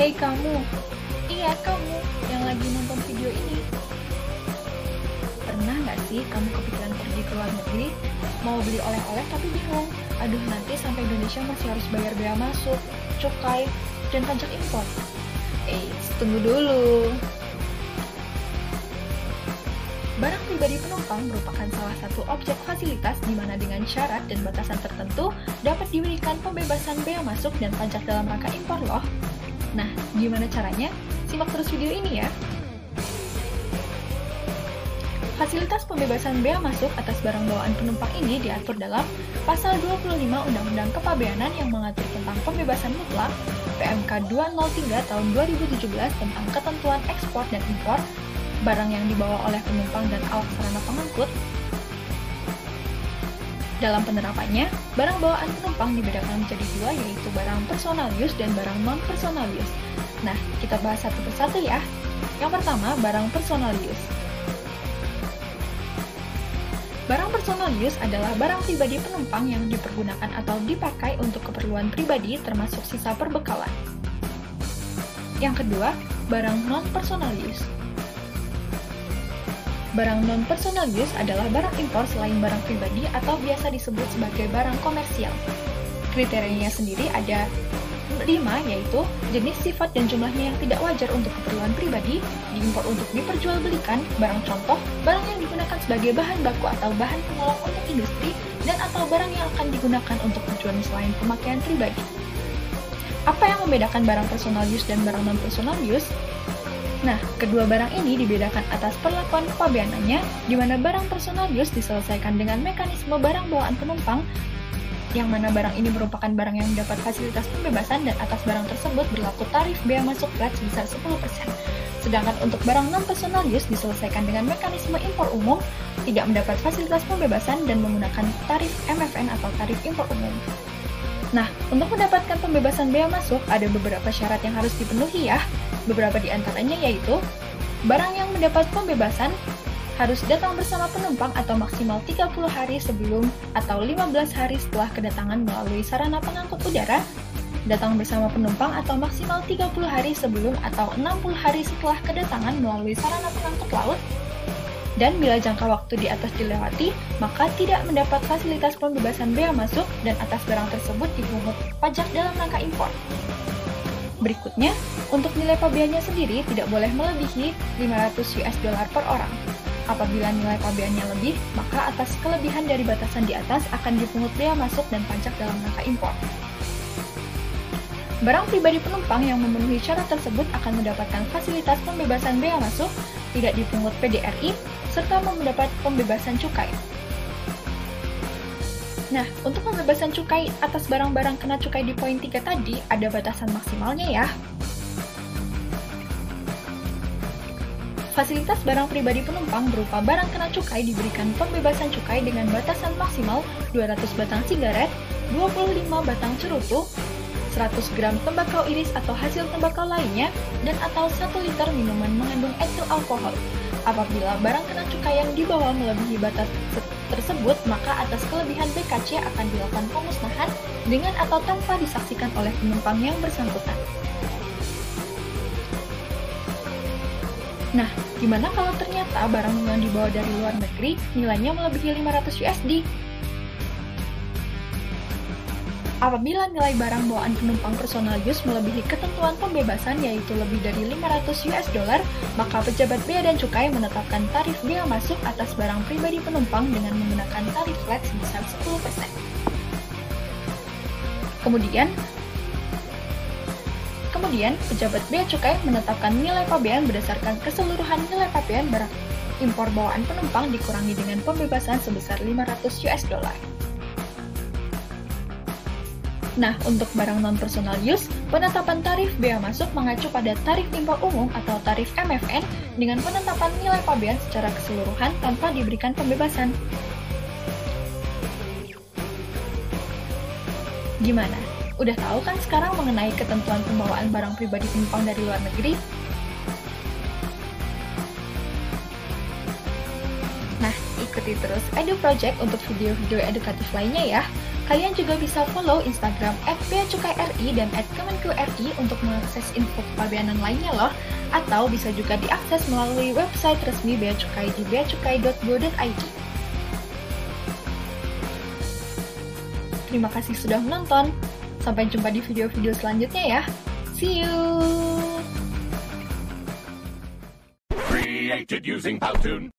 Hei kamu, iya kamu yang lagi nonton video ini. Pernah nggak sih kamu kepikiran pergi ke luar negeri, mau beli oleh-oleh tapi bingung? Aduh nanti sampai Indonesia masih harus bayar bea masuk, cukai, dan pajak impor. Eh, tunggu dulu. Barang pribadi penumpang merupakan salah satu objek fasilitas di mana dengan syarat dan batasan tertentu dapat diberikan pembebasan bea masuk dan pajak dalam rangka impor loh. Nah, gimana caranya? Simak terus video ini ya. Fasilitas pembebasan bea masuk atas barang bawaan penumpang ini diatur dalam Pasal 25 Undang-Undang Kepabeanan yang mengatur tentang pembebasan mutlak PMK 203 tahun 2017 tentang ketentuan ekspor dan impor barang yang dibawa oleh penumpang dan awak sarana pengangkut. Dalam penerapannya, barang bawaan penumpang dibedakan menjadi dua yaitu barang personal use dan barang non-personal use. Nah, kita bahas satu persatu ya. Yang pertama, barang personal use. Barang personal use adalah barang pribadi penumpang yang dipergunakan atau dipakai untuk keperluan pribadi termasuk sisa perbekalan. Yang kedua, barang non-personal use. Barang non-personal use adalah barang impor selain barang pribadi atau biasa disebut sebagai barang komersial. Kriterianya sendiri ada 5 yaitu jenis sifat dan jumlahnya yang tidak wajar untuk keperluan pribadi, diimpor untuk diperjualbelikan, barang contoh, barang yang digunakan sebagai bahan baku atau bahan penolong untuk industri, dan atau barang yang akan digunakan untuk tujuan selain pemakaian pribadi. Apa yang membedakan barang personal use dan barang non-personal use? Nah, kedua barang ini dibedakan atas perlakuan kepabeanannya, di mana barang personal use diselesaikan dengan mekanisme barang bawaan penumpang, yang mana barang ini merupakan barang yang mendapat fasilitas pembebasan dan atas barang tersebut berlaku tarif bea masuk flat sebesar 10%. Sedangkan untuk barang non-personal use diselesaikan dengan mekanisme impor umum, tidak mendapat fasilitas pembebasan dan menggunakan tarif MFN atau tarif impor umum. Nah, untuk mendapatkan pembebasan bea masuk, ada beberapa syarat yang harus dipenuhi ya. Beberapa di antaranya yaitu barang yang mendapat pembebasan harus datang bersama penumpang atau maksimal 30 hari sebelum atau 15 hari setelah kedatangan melalui sarana pengangkut udara, datang bersama penumpang atau maksimal 30 hari sebelum atau 60 hari setelah kedatangan melalui sarana pengangkut laut, dan bila jangka waktu di atas dilewati, maka tidak mendapat fasilitas pembebasan bea masuk dan atas barang tersebut dipungut pajak dalam rangka impor. Berikutnya, untuk nilai pabeannya sendiri tidak boleh melebihi 500 US dollar per orang. Apabila nilai pabeannya lebih, maka atas kelebihan dari batasan di atas akan dipungut bea masuk dan pajak dalam rangka impor. Barang pribadi penumpang yang memenuhi syarat tersebut akan mendapatkan fasilitas pembebasan bea masuk, tidak dipungut PDRI, serta mendapat pembebasan cukai. Nah, untuk pembebasan cukai atas barang-barang kena cukai di poin 3 tadi, ada batasan maksimalnya ya. Fasilitas barang pribadi penumpang berupa barang kena cukai diberikan pembebasan cukai dengan batasan maksimal 200 batang sigaret, 25 batang cerutu, 100 gram tembakau iris atau hasil tembakau lainnya, dan atau 1 liter minuman mengandung etil alkohol. Apabila barang kena cukai yang dibawa melebihi batas tersebut, maka atas kelebihan BKC akan dilakukan pemusnahan dengan atau tanpa disaksikan oleh penumpang yang bersangkutan. Nah, gimana kalau ternyata barang yang dibawa dari luar negeri nilainya melebihi 500 USD? Apabila nilai barang bawaan penumpang personal use melebihi ketentuan pembebasan yaitu lebih dari 500 US dollar, maka pejabat bea dan cukai menetapkan tarif bea masuk atas barang pribadi penumpang dengan menggunakan tarif flat sebesar 10%. Kemudian, kemudian pejabat bea cukai menetapkan nilai pabean berdasarkan keseluruhan nilai pabean barang impor bawaan penumpang dikurangi dengan pembebasan sebesar 500 US dollar. Nah, untuk barang non-personal use, penetapan tarif bea masuk mengacu pada tarif impor umum atau tarif MFN dengan penetapan nilai pabean secara keseluruhan tanpa diberikan pembebasan. Gimana? Udah tahu kan sekarang mengenai ketentuan pembawaan barang pribadi penumpang dari luar negeri? Nah, ikuti terus Edu Project untuk video-video edukatif lainnya ya. Kalian juga bisa follow Instagram @beacukaiRI dan @kemenku.ri untuk mengakses info kepabeanan lainnya loh. Atau bisa juga diakses melalui website resmi Bea Cukai di beacukai.go.id. Terima kasih sudah menonton. Sampai jumpa di video-video selanjutnya ya. See you! Created using Powtoon.